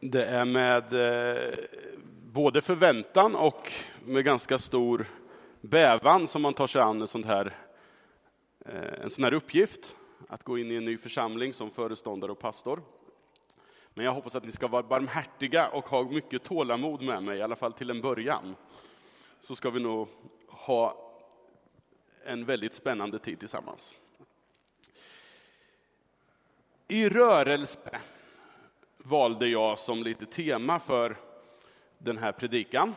Det är med eh, både förväntan och med ganska stor bävan som man tar sig an en sån här, eh, en sån här uppgift. Att gå in i en ny församling som föreståndare och pastor. Men jag hoppas att ni ska vara barmhärtiga och ha mycket tålamod med mig, i alla fall till en början. Så ska vi nog ha en väldigt spännande tid tillsammans. I rörelse valde jag som lite tema för den här predikan.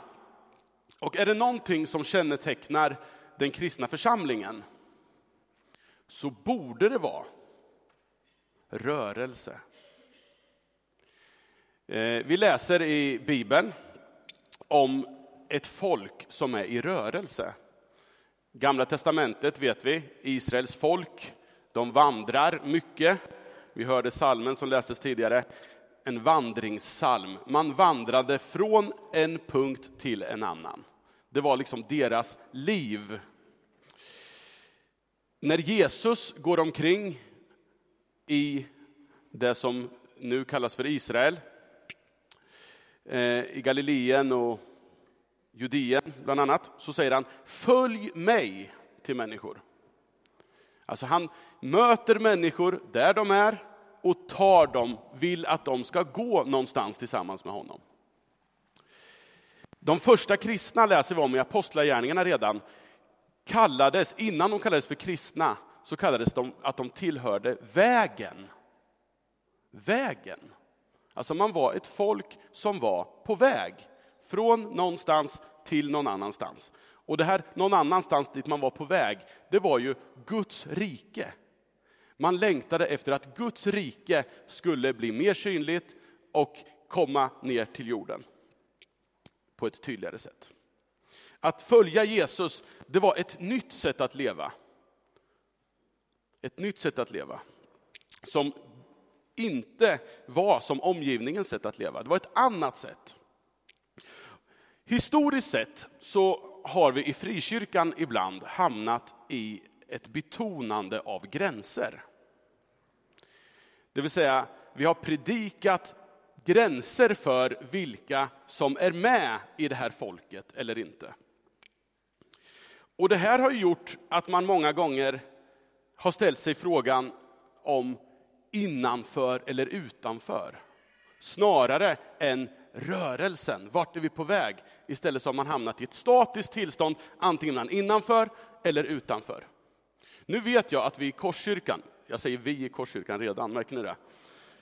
Och är det någonting som kännetecknar den kristna församlingen så borde det vara rörelse. Eh, vi läser i Bibeln om ett folk som är i rörelse. Gamla testamentet vet vi, Israels folk, de vandrar mycket. Vi hörde salmen som lästes tidigare, en vandringssalm. Man vandrade från en punkt till en annan. Det var liksom deras liv. När Jesus går omkring i det som nu kallas för Israel, eh, i Galileen och Judeen bland annat, så säger han följ mig till människor. Alltså han möter människor där de är och tar dem, vill att de ska gå någonstans tillsammans med honom. De första kristna läser vi om i Apostlagärningarna redan, kallades, innan de kallades för kristna, så kallades de att de tillhörde vägen. Vägen. Alltså man var ett folk som var på väg från någonstans till någon annanstans. Och det här någon annanstans dit man var på väg, det var ju Guds rike. Man längtade efter att Guds rike skulle bli mer synligt och komma ner till jorden på ett tydligare sätt. Att följa Jesus, det var ett nytt sätt att leva. Ett nytt sätt att leva. Som inte var som omgivningens sätt att leva. Det var ett annat sätt. Historiskt sett så har vi i frikyrkan ibland hamnat i ett betonande av gränser. Det vill säga, vi har predikat gränser för vilka som är med i det här folket eller inte. Och det här har gjort att man många gånger har ställt sig frågan om innanför eller utanför. Snarare än rörelsen, vart är vi på väg? Istället så har man hamnat i ett statiskt tillstånd, antingen innanför eller utanför. Nu vet jag att vi i Korskyrkan, jag säger vi i Korskyrkan redan, märker ni det?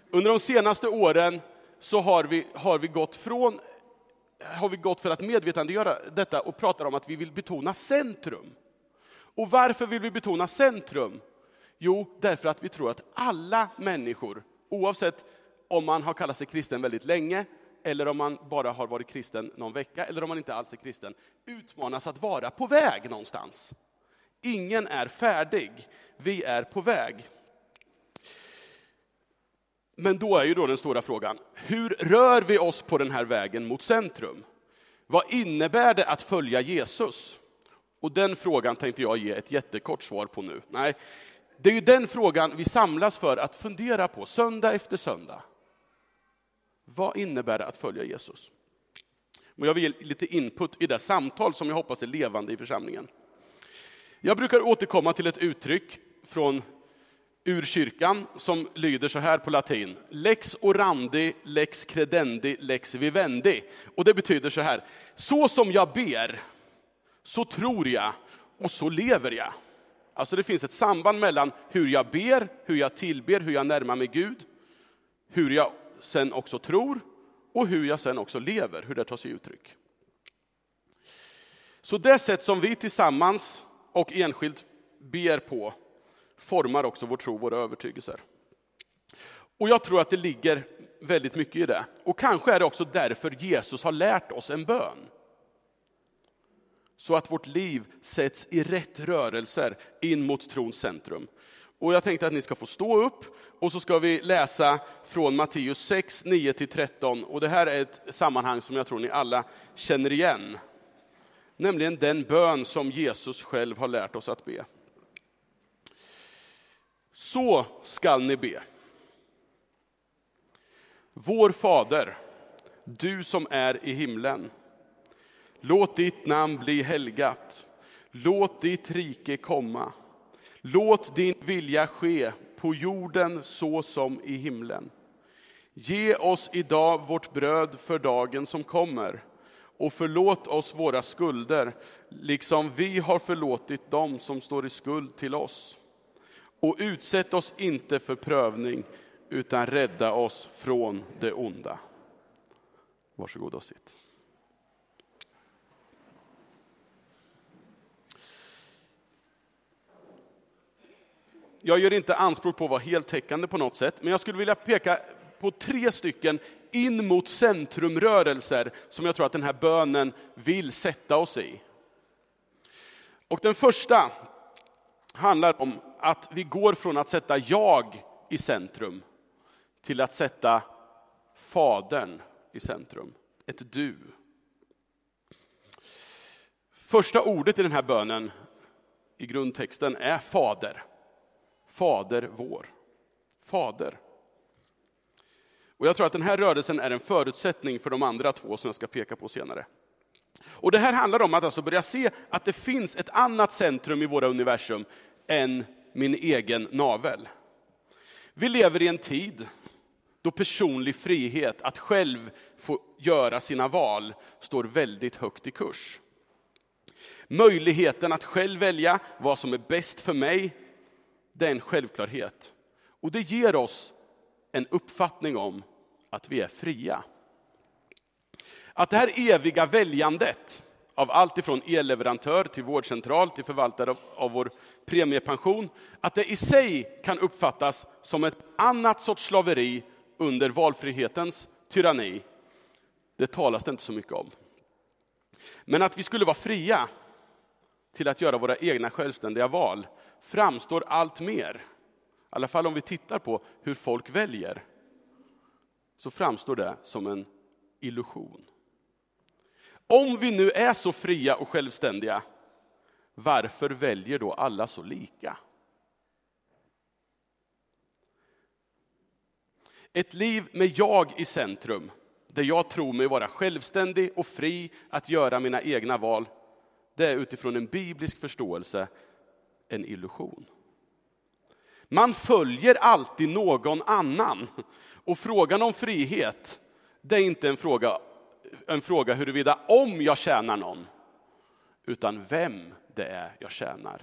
Under de senaste åren så har vi, har vi gått från har vi gått för att medvetandegöra detta och pratar om att vi vill betona centrum. Och varför vill vi betona centrum? Jo, därför att vi tror att alla människor, oavsett om man har kallat sig kristen väldigt länge, eller om man bara har varit kristen någon vecka, eller om man inte alls är kristen, utmanas att vara på väg någonstans. Ingen är färdig, vi är på väg. Men då är ju då den stora frågan, hur rör vi oss på den här vägen mot centrum? Vad innebär det att följa Jesus? Och den frågan tänkte jag ge ett jättekort svar på nu. Nej, det är ju den frågan vi samlas för att fundera på söndag efter söndag. Vad innebär det att följa Jesus? Men jag vill ge lite input i det samtal som jag hoppas är levande i församlingen. Jag brukar återkomma till ett uttryck från ur kyrkan som lyder så här på latin. Lex orandi, lex credendi, lex vivendi. Och det betyder så här. Så som jag ber, så tror jag och så lever jag. Alltså det finns ett samband mellan hur jag ber, hur jag tillber, hur jag närmar mig Gud, hur jag sen också tror och hur jag sen också lever, hur det tar sig uttryck. Så det sätt som vi tillsammans och enskilt ber på formar också vår tro, våra övertygelser. Och jag tror att det ligger väldigt mycket i det. Och kanske är det också därför Jesus har lärt oss en bön. Så att vårt liv sätts i rätt rörelser in mot trons centrum. Och jag tänkte att ni ska få stå upp och så ska vi läsa från Matteus 6, 9-13. Och det här är ett sammanhang som jag tror ni alla känner igen. Nämligen den bön som Jesus själv har lärt oss att be. Så skall ni be. Vår Fader du som är i himlen. Låt ditt namn bli helgat. Låt ditt rike komma. Låt din vilja ske på jorden så som i himlen. Ge oss idag vårt bröd för dagen som kommer och förlåt oss våra skulder, liksom vi har förlåtit dem som står i skuld till oss. Och utsätt oss inte för prövning, utan rädda oss från det onda. Varsågod och sitt. Jag gör inte anspråk på att vara heltäckande på något sätt, men jag skulle vilja peka på tre stycken in mot centrumrörelser som jag tror att den här bönen vill sätta oss i. Och den första handlar om att vi går från att sätta jag i centrum till att sätta Fadern i centrum, ett du. Första ordet i den här bönen i grundtexten är fader. Fader vår. Fader. Och jag tror att den här rörelsen är en förutsättning för de andra två som jag ska peka på senare. Och det här handlar om att alltså börja se att det finns ett annat centrum i våra universum än min egen navel. Vi lever i en tid då personlig frihet, att själv få göra sina val, står väldigt högt i kurs. Möjligheten att själv välja vad som är bäst för mig, det är en självklarhet. Och det ger oss en uppfattning om att vi är fria. Att det här eviga väljandet av allt ifrån elleverantör till vårdcentral till förvaltare av vår premiepension, att det i sig kan uppfattas som ett annat sorts slaveri under valfrihetens tyranni, det talas det inte så mycket om. Men att vi skulle vara fria till att göra våra egna självständiga val framstår allt mer, i alla fall om vi tittar på hur folk väljer, så framstår det som en illusion. Om vi nu är så fria och självständiga, varför väljer då alla så lika? Ett liv med jag i centrum, där jag tror mig vara självständig och fri att göra mina egna val, det är utifrån en biblisk förståelse en illusion. Man följer alltid någon annan. Och frågan om frihet, det är inte en fråga, en fråga huruvida om jag tjänar någon, utan vem det är jag tjänar.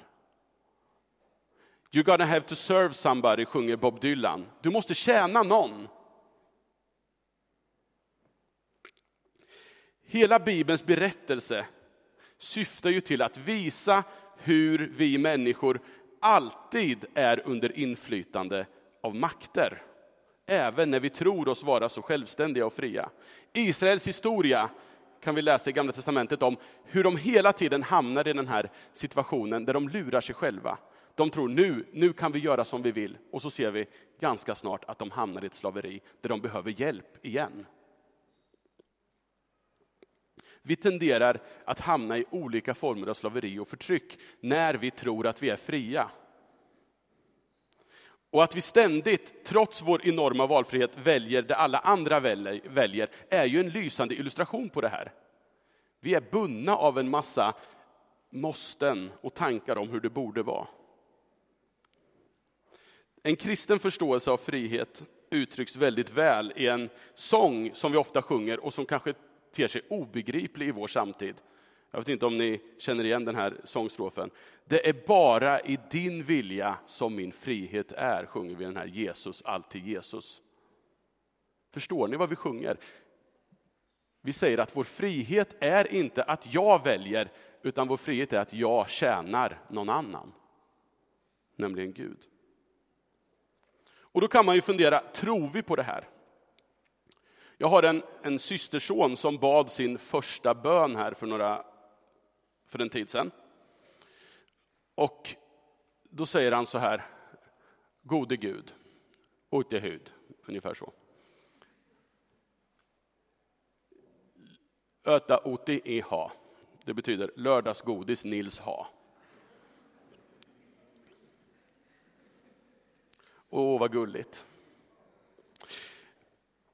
You're gonna have to serve somebody, sjunger Bob Dylan. Du måste tjäna någon. Hela Bibelns berättelse syftar ju till att visa hur vi människor alltid är under inflytande av makter. Även när vi tror oss vara så självständiga och fria. Israels historia kan vi läsa i Gamla Testamentet om hur de hela tiden hamnar i den här situationen där de lurar sig själva. De tror nu, nu kan vi göra som vi vill och så ser vi ganska snart att de hamnar i ett slaveri där de behöver hjälp igen. Vi tenderar att hamna i olika former av slaveri och förtryck när vi tror att vi är fria. Och att vi ständigt, trots vår enorma valfrihet, väljer det alla andra väljer, är ju en lysande illustration på det här. Vi är bundna av en massa måsten och tankar om hur det borde vara. En kristen förståelse av frihet uttrycks väldigt väl i en sång som vi ofta sjunger och som kanske ter sig obegriplig i vår samtid. Jag vet inte om ni känner igen den här sångstrofen. Det är bara i din vilja som min frihet är, sjunger vi den här Jesus, alltid Jesus. Förstår ni vad vi sjunger? Vi säger att vår frihet är inte att jag väljer, utan vår frihet är att jag tjänar någon annan, nämligen Gud. Och då kan man ju fundera, tror vi på det här? Jag har en, en systerson som bad sin första bön här för, några, för en tid sedan. Och då säger han så här, gode Gud, ute hud, ungefär så. Öta oti e ha. Det betyder lördagsgodis Nils ha. Åh, vad gulligt.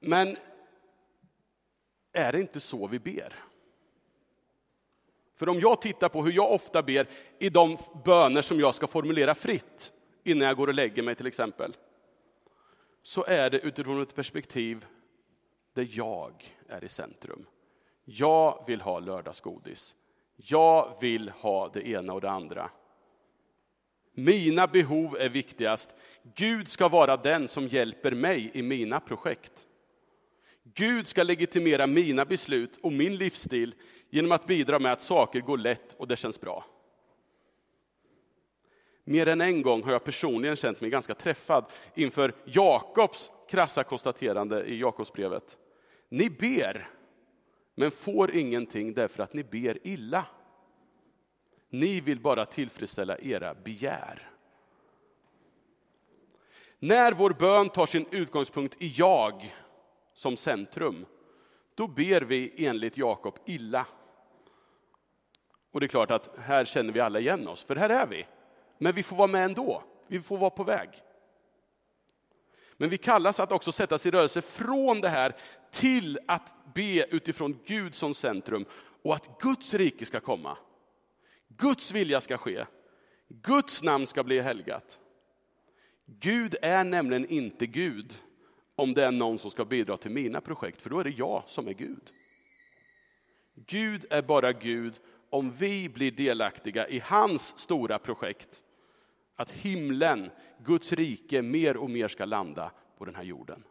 Men är det inte så vi ber? För om jag tittar på hur jag ofta ber i de böner som jag ska formulera fritt innan jag går och lägger mig till exempel, så är det utifrån ett perspektiv där jag är i centrum. Jag vill ha lördagsgodis. Jag vill ha det ena och det andra. Mina behov är viktigast. Gud ska vara den som hjälper mig i mina projekt. Gud ska legitimera mina beslut och min livsstil genom att bidra med att saker går lätt och det känns bra. Mer än en gång har jag personligen känt mig ganska träffad inför Jakobs krassa konstaterande i Jakobsbrevet. Ni ber, men får ingenting därför att ni ber illa. Ni vill bara tillfredsställa era begär. När vår bön tar sin utgångspunkt i jag som centrum, då ber vi enligt Jakob illa. Och det är klart att här känner vi alla igen oss, för här är vi. Men vi får vara med ändå, vi får vara på väg. Men vi kallas att också sätta sig i rörelse från det här till att be utifrån Gud som centrum och att Guds rike ska komma. Guds vilja ska ske. Guds namn ska bli helgat. Gud är nämligen inte Gud om det är någon som ska bidra till mina projekt, för då är det jag som är Gud. Gud är bara Gud om vi blir delaktiga i hans stora projekt. Att himlen, Guds rike, mer och mer ska landa på den här jorden.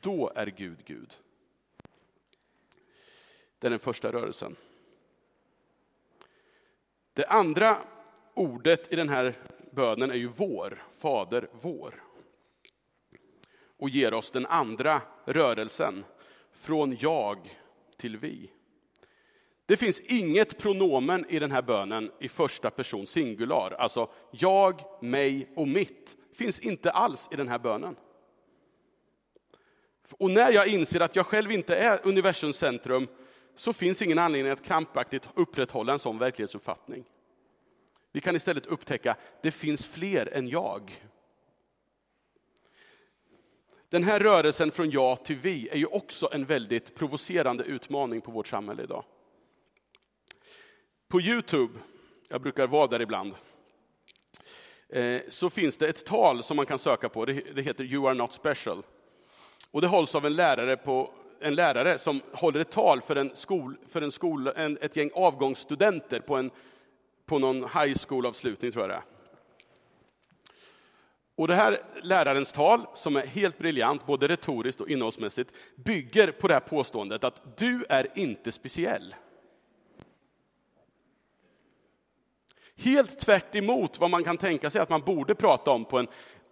Då är Gud Gud. Det är den första rörelsen. Det andra ordet i den här bönen är ju vår, Fader vår. Och ger oss den andra rörelsen, från jag till vi. Det finns inget pronomen i den här bönen i första person singular, alltså jag, mig och mitt. finns inte alls i den här bönen. Och när jag inser att jag själv inte är universums centrum, så finns ingen anledning att krampaktigt upprätthålla en sån verklighetsuppfattning. Vi kan istället upptäcka, att det finns fler än jag. Den här rörelsen från ja till vi är ju också en väldigt provocerande utmaning på vårt samhälle idag. På Youtube, jag brukar vara där ibland, eh, så finns det ett tal som man kan söka på. Det heter You are not special. Och det hålls av en lärare, på, en lärare som håller ett tal för, en skol, för en skol, en, ett gäng avgångsstudenter på, en, på någon high school-avslutning, tror jag det är. Och det här lärarens tal, som är helt briljant, både retoriskt och innehållsmässigt, bygger på det här påståendet att du är inte speciell. Helt tvärt emot vad man kan tänka sig att man borde prata om på en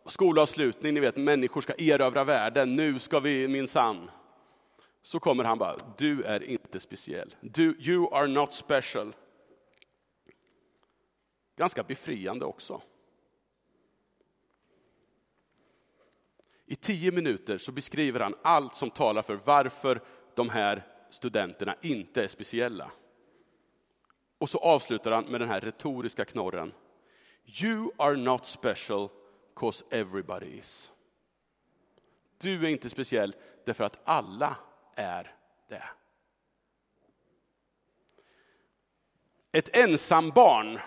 skolavslutning, ni vet människor ska erövra världen, nu ska vi minsann. Så kommer han bara, du är inte speciell. Du, you are not special. Ganska befriande också. I tio minuter så beskriver han allt som talar för varför de här studenterna inte är speciella. Och så avslutar han med den här retoriska knorren. You are not special cause everybody is. Du är inte speciell därför att alla är det. Ett ensambarn,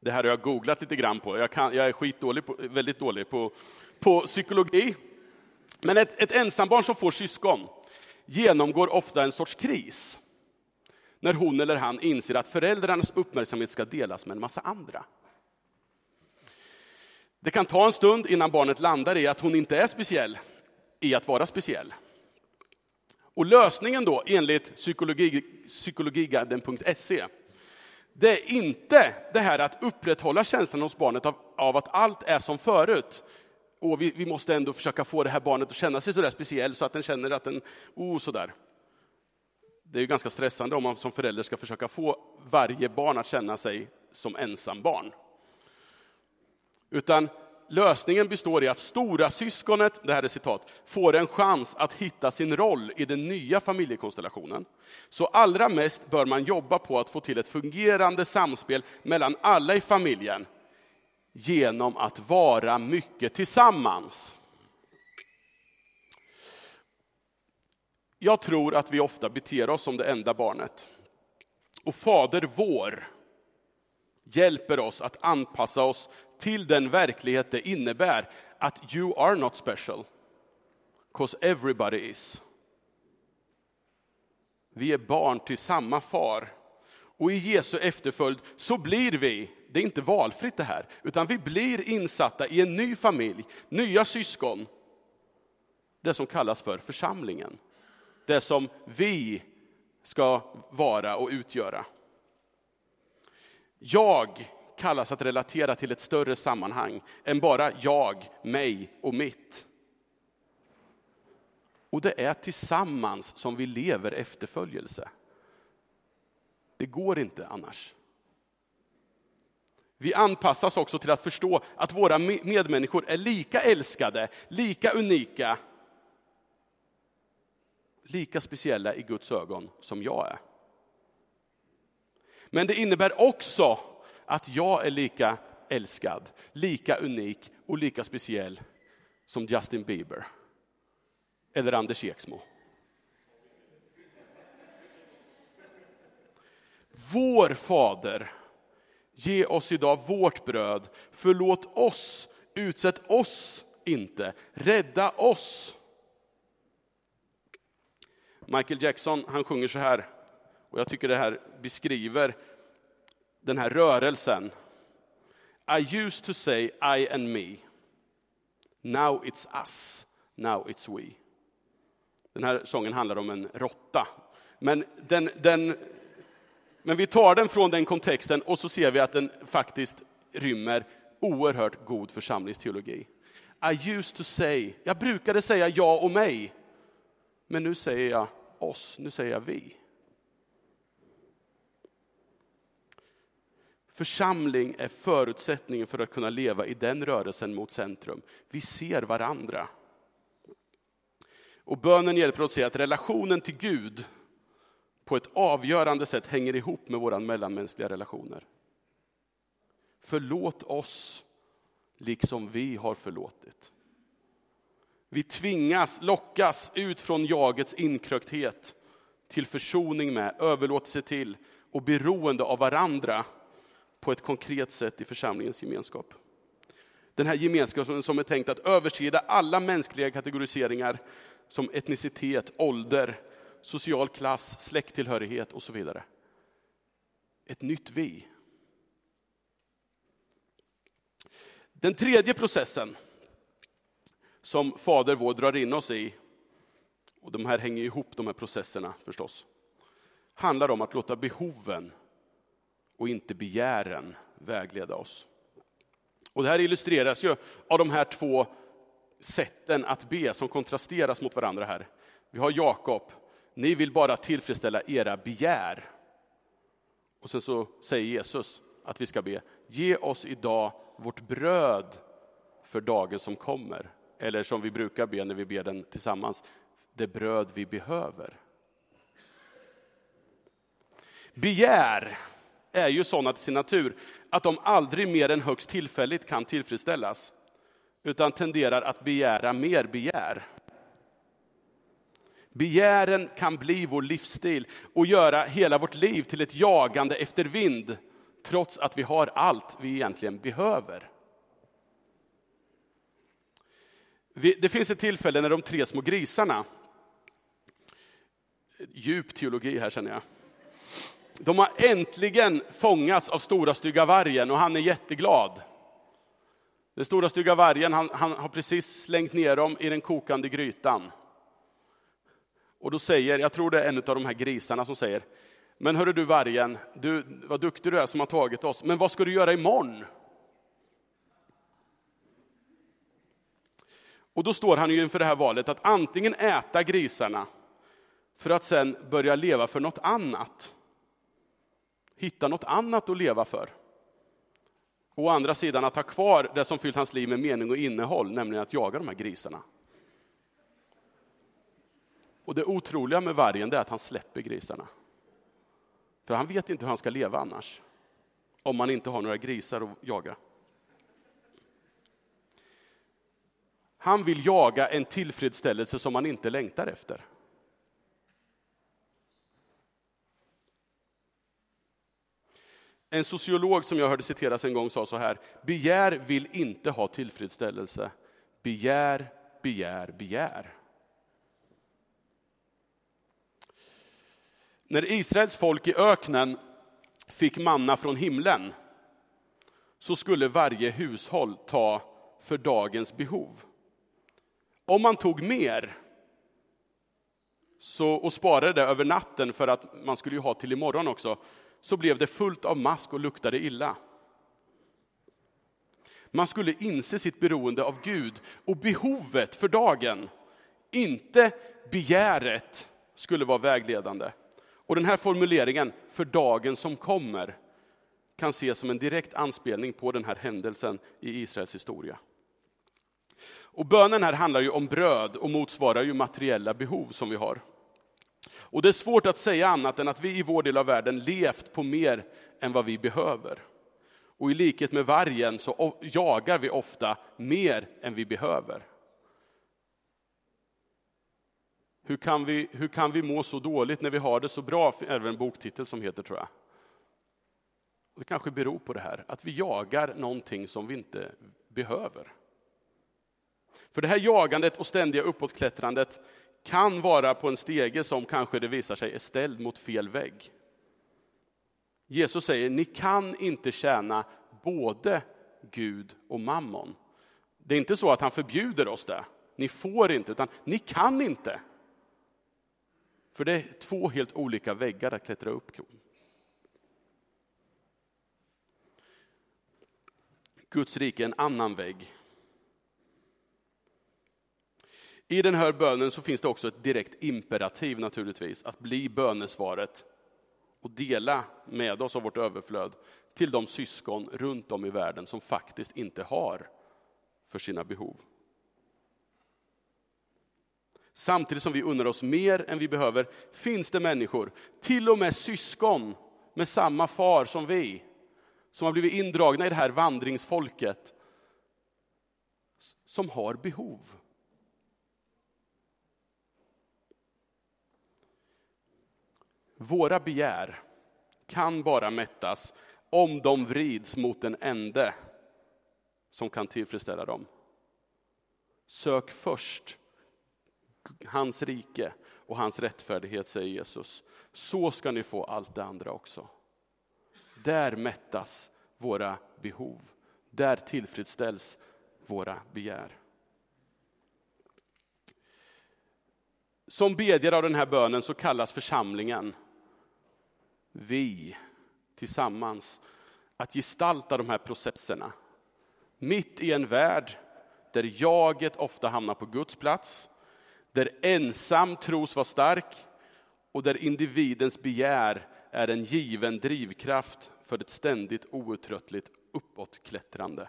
det här har jag googlat lite grann på, jag, kan, jag är skitdålig på, väldigt dålig på, på psykologi. Men ett, ett ensambarn som får syskon genomgår ofta en sorts kris när hon eller han inser att föräldrarnas uppmärksamhet ska delas med en massa andra. Det kan ta en stund innan barnet landar i att hon inte är speciell i att vara speciell. Och lösningen då, enligt psykologi, psykologiguiden.se, det är inte det här att upprätthålla känslan hos barnet av, av att allt är som förut. Och vi, vi, måste ändå försöka få det här barnet att känna sig så där speciell så att den känner att den, oh sådär. Det är ju ganska stressande om man som förälder ska försöka få varje barn att känna sig som ensam barn. Utan lösningen består i att stora syskonet, det här är citat, får en chans att hitta sin roll i den nya familjekonstellationen. Så allra mest bör man jobba på att få till ett fungerande samspel mellan alla i familjen genom att vara mycket tillsammans. Jag tror att vi ofta beter oss som det enda barnet. Och Fader vår hjälper oss att anpassa oss till den verklighet det innebär att you are not special, cause everybody is. Vi är barn till samma far. Och i Jesu efterföljd så blir vi, det är inte valfritt det här, utan vi blir insatta i en ny familj, nya syskon. Det som kallas för församlingen. Det som vi ska vara och utgöra. Jag kallas att relatera till ett större sammanhang än bara jag, mig och mitt. Och det är tillsammans som vi lever efterföljelse. Det går inte annars. Vi anpassas också till att förstå att våra medmänniskor är lika älskade, lika unika, lika speciella i Guds ögon som jag är. Men det innebär också att jag är lika älskad, lika unik och lika speciell som Justin Bieber eller Anders Eksmo. Vår Fader, ge oss idag vårt bröd. Förlåt oss, utsätt oss inte, rädda oss. Michael Jackson han sjunger så här, och jag tycker det här beskriver den här rörelsen. I used to say I and me. Now it's us, now it's we. Den här sången handlar om en råtta. Men, den, den, men vi tar den från den kontexten och så ser vi att den faktiskt rymmer oerhört god församlingsteologi. I used to say, jag brukade säga ja och mig, men nu säger jag oss, nu säger jag vi. Församling är förutsättningen för att kunna leva i den rörelsen mot centrum. Vi ser varandra. Och bönen hjälper oss att se att relationen till Gud på ett avgörande sätt hänger ihop med våra mellanmänskliga relationer. Förlåt oss liksom vi har förlåtit. Vi tvingas, lockas ut från jagets inkrökthet till försoning med, överlåtelse till och beroende av varandra på ett konkret sätt i församlingens gemenskap. Den här gemenskapen som är tänkt att överskrida alla mänskliga kategoriseringar som etnicitet, ålder, social klass, släkttillhörighet och så vidare. Ett nytt vi. Den tredje processen som Fader vår drar in oss i, och de här hänger ihop de här processerna förstås, handlar om att låta behoven och inte begären vägleda oss. Och det här illustreras ju av de här två sätten att be som kontrasteras mot varandra här. Vi har Jakob, ni vill bara tillfredsställa era begär. Och sen så säger Jesus att vi ska be, ge oss idag vårt bröd för dagen som kommer. Eller som vi brukar be när vi ber den tillsammans, det bröd vi behöver. Begär är ju sådana till sin natur att de aldrig mer än högst tillfälligt kan tillfredsställas utan tenderar att begära mer begär. Begären kan bli vår livsstil och göra hela vårt liv till ett jagande efter vind, trots att vi har allt vi egentligen behöver. Det finns ett tillfälle när de tre små grisarna, djup teologi här känner jag, de har äntligen fångats av stora stygga vargen och han är jätteglad. Den stora stygga vargen han, han har precis slängt ner dem i den kokande grytan. Och då säger, jag tror det är en av de här grisarna som säger, men hörru du vargen, du, vad duktig du är som har tagit oss, men vad ska du göra imorgon? Och då står han ju inför det här valet att antingen äta grisarna för att sen börja leva för något annat. Hitta något annat att leva för. Å andra sidan att ha kvar det som fyllt hans liv med mening och innehåll, nämligen att jaga de här grisarna. Och det otroliga med vargen är att han släpper grisarna. För han vet inte hur han ska leva annars, om man inte har några grisar att jaga. Han vill jaga en tillfredsställelse som han inte längtar efter. En sociolog som jag hörde citeras en gång sa så här, begär vill inte ha tillfredsställelse. Begär, begär, begär. När Israels folk i öknen fick manna från himlen så skulle varje hushåll ta för dagens behov. Om man tog mer så, och sparade det över natten för att man skulle ju ha till imorgon också, så blev det fullt av mask och luktade illa. Man skulle inse sitt beroende av Gud och behovet för dagen, inte begäret, skulle vara vägledande. Och den här formuleringen, för dagen som kommer, kan ses som en direkt anspelning på den här händelsen i Israels historia. Och bönen här handlar ju om bröd och motsvarar ju materiella behov som vi har. Och det är svårt att säga annat än att vi i vår del av världen levt på mer än vad vi behöver. Och i likhet med vargen så jagar vi ofta mer än vi behöver. Hur kan, vi, hur kan vi må så dåligt när vi har det så bra? Även en boktitel som heter tror jag. Det kanske beror på det här, att vi jagar någonting som vi inte behöver. För det här jagandet och ständiga uppåtklättrandet kan vara på en stege som kanske det visar sig är ställd mot fel vägg. Jesus säger, ni kan inte tjäna både Gud och mammon. Det är inte så att han förbjuder oss det. Ni får inte, utan ni kan inte. För det är två helt olika väggar att klättra upp på. Guds rike är en annan vägg. I den här bönen så finns det också ett direkt imperativ naturligtvis, att bli bönesvaret och dela med oss av vårt överflöd till de syskon runt om i världen som faktiskt inte har för sina behov. Samtidigt som vi unnar oss mer än vi behöver finns det människor, till och med syskon med samma far som vi, som har blivit indragna i det här vandringsfolket, som har behov. Våra begär kan bara mättas om de vrids mot den ende som kan tillfredsställa dem. Sök först hans rike och hans rättfärdighet, säger Jesus. Så ska ni få allt det andra också. Där mättas våra behov. Där tillfredsställs våra begär. Som bedjare av den här bönen så kallas församlingen vi tillsammans att gestalta de här processerna. Mitt i en värld där jaget ofta hamnar på Guds plats, där ensam tros vara stark och där individens begär är en given drivkraft för ett ständigt outtröttligt uppåtklättrande.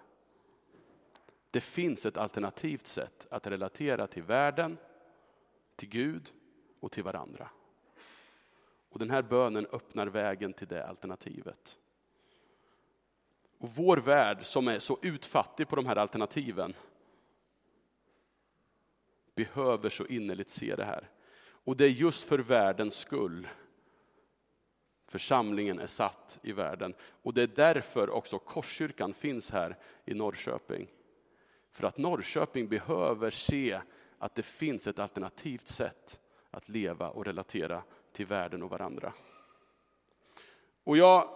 Det finns ett alternativt sätt att relatera till världen, till Gud och till varandra. Och den här bönen öppnar vägen till det alternativet. Och vår värld som är så utfattig på de här alternativen behöver så innerligt se det här. Och det är just för världens skull församlingen är satt i världen. Och det är därför också Korskyrkan finns här i Norrköping. För att Norrköping behöver se att det finns ett alternativt sätt att leva och relatera till världen och varandra. Och jag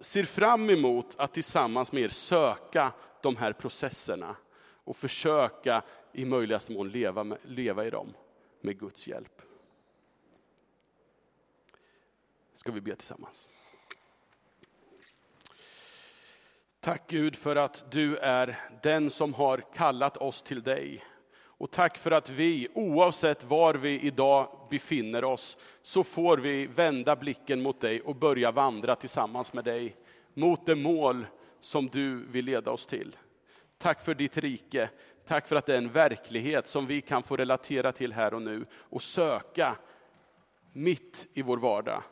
ser fram emot att tillsammans med er söka de här processerna och försöka i möjligaste mån leva, med, leva i dem med Guds hjälp. Ska vi be tillsammans. Tack Gud för att du är den som har kallat oss till dig. Och tack för att vi, oavsett var vi idag befinner oss, så får vi vända blicken mot dig och börja vandra tillsammans med dig mot det mål som du vill leda oss till. Tack för ditt rike. Tack för att det är en verklighet som vi kan få relatera till här och nu och söka mitt i vår vardag.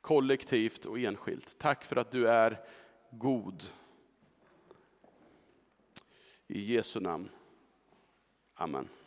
Kollektivt och enskilt. Tack för att du är god. I Jesu namn. Amen.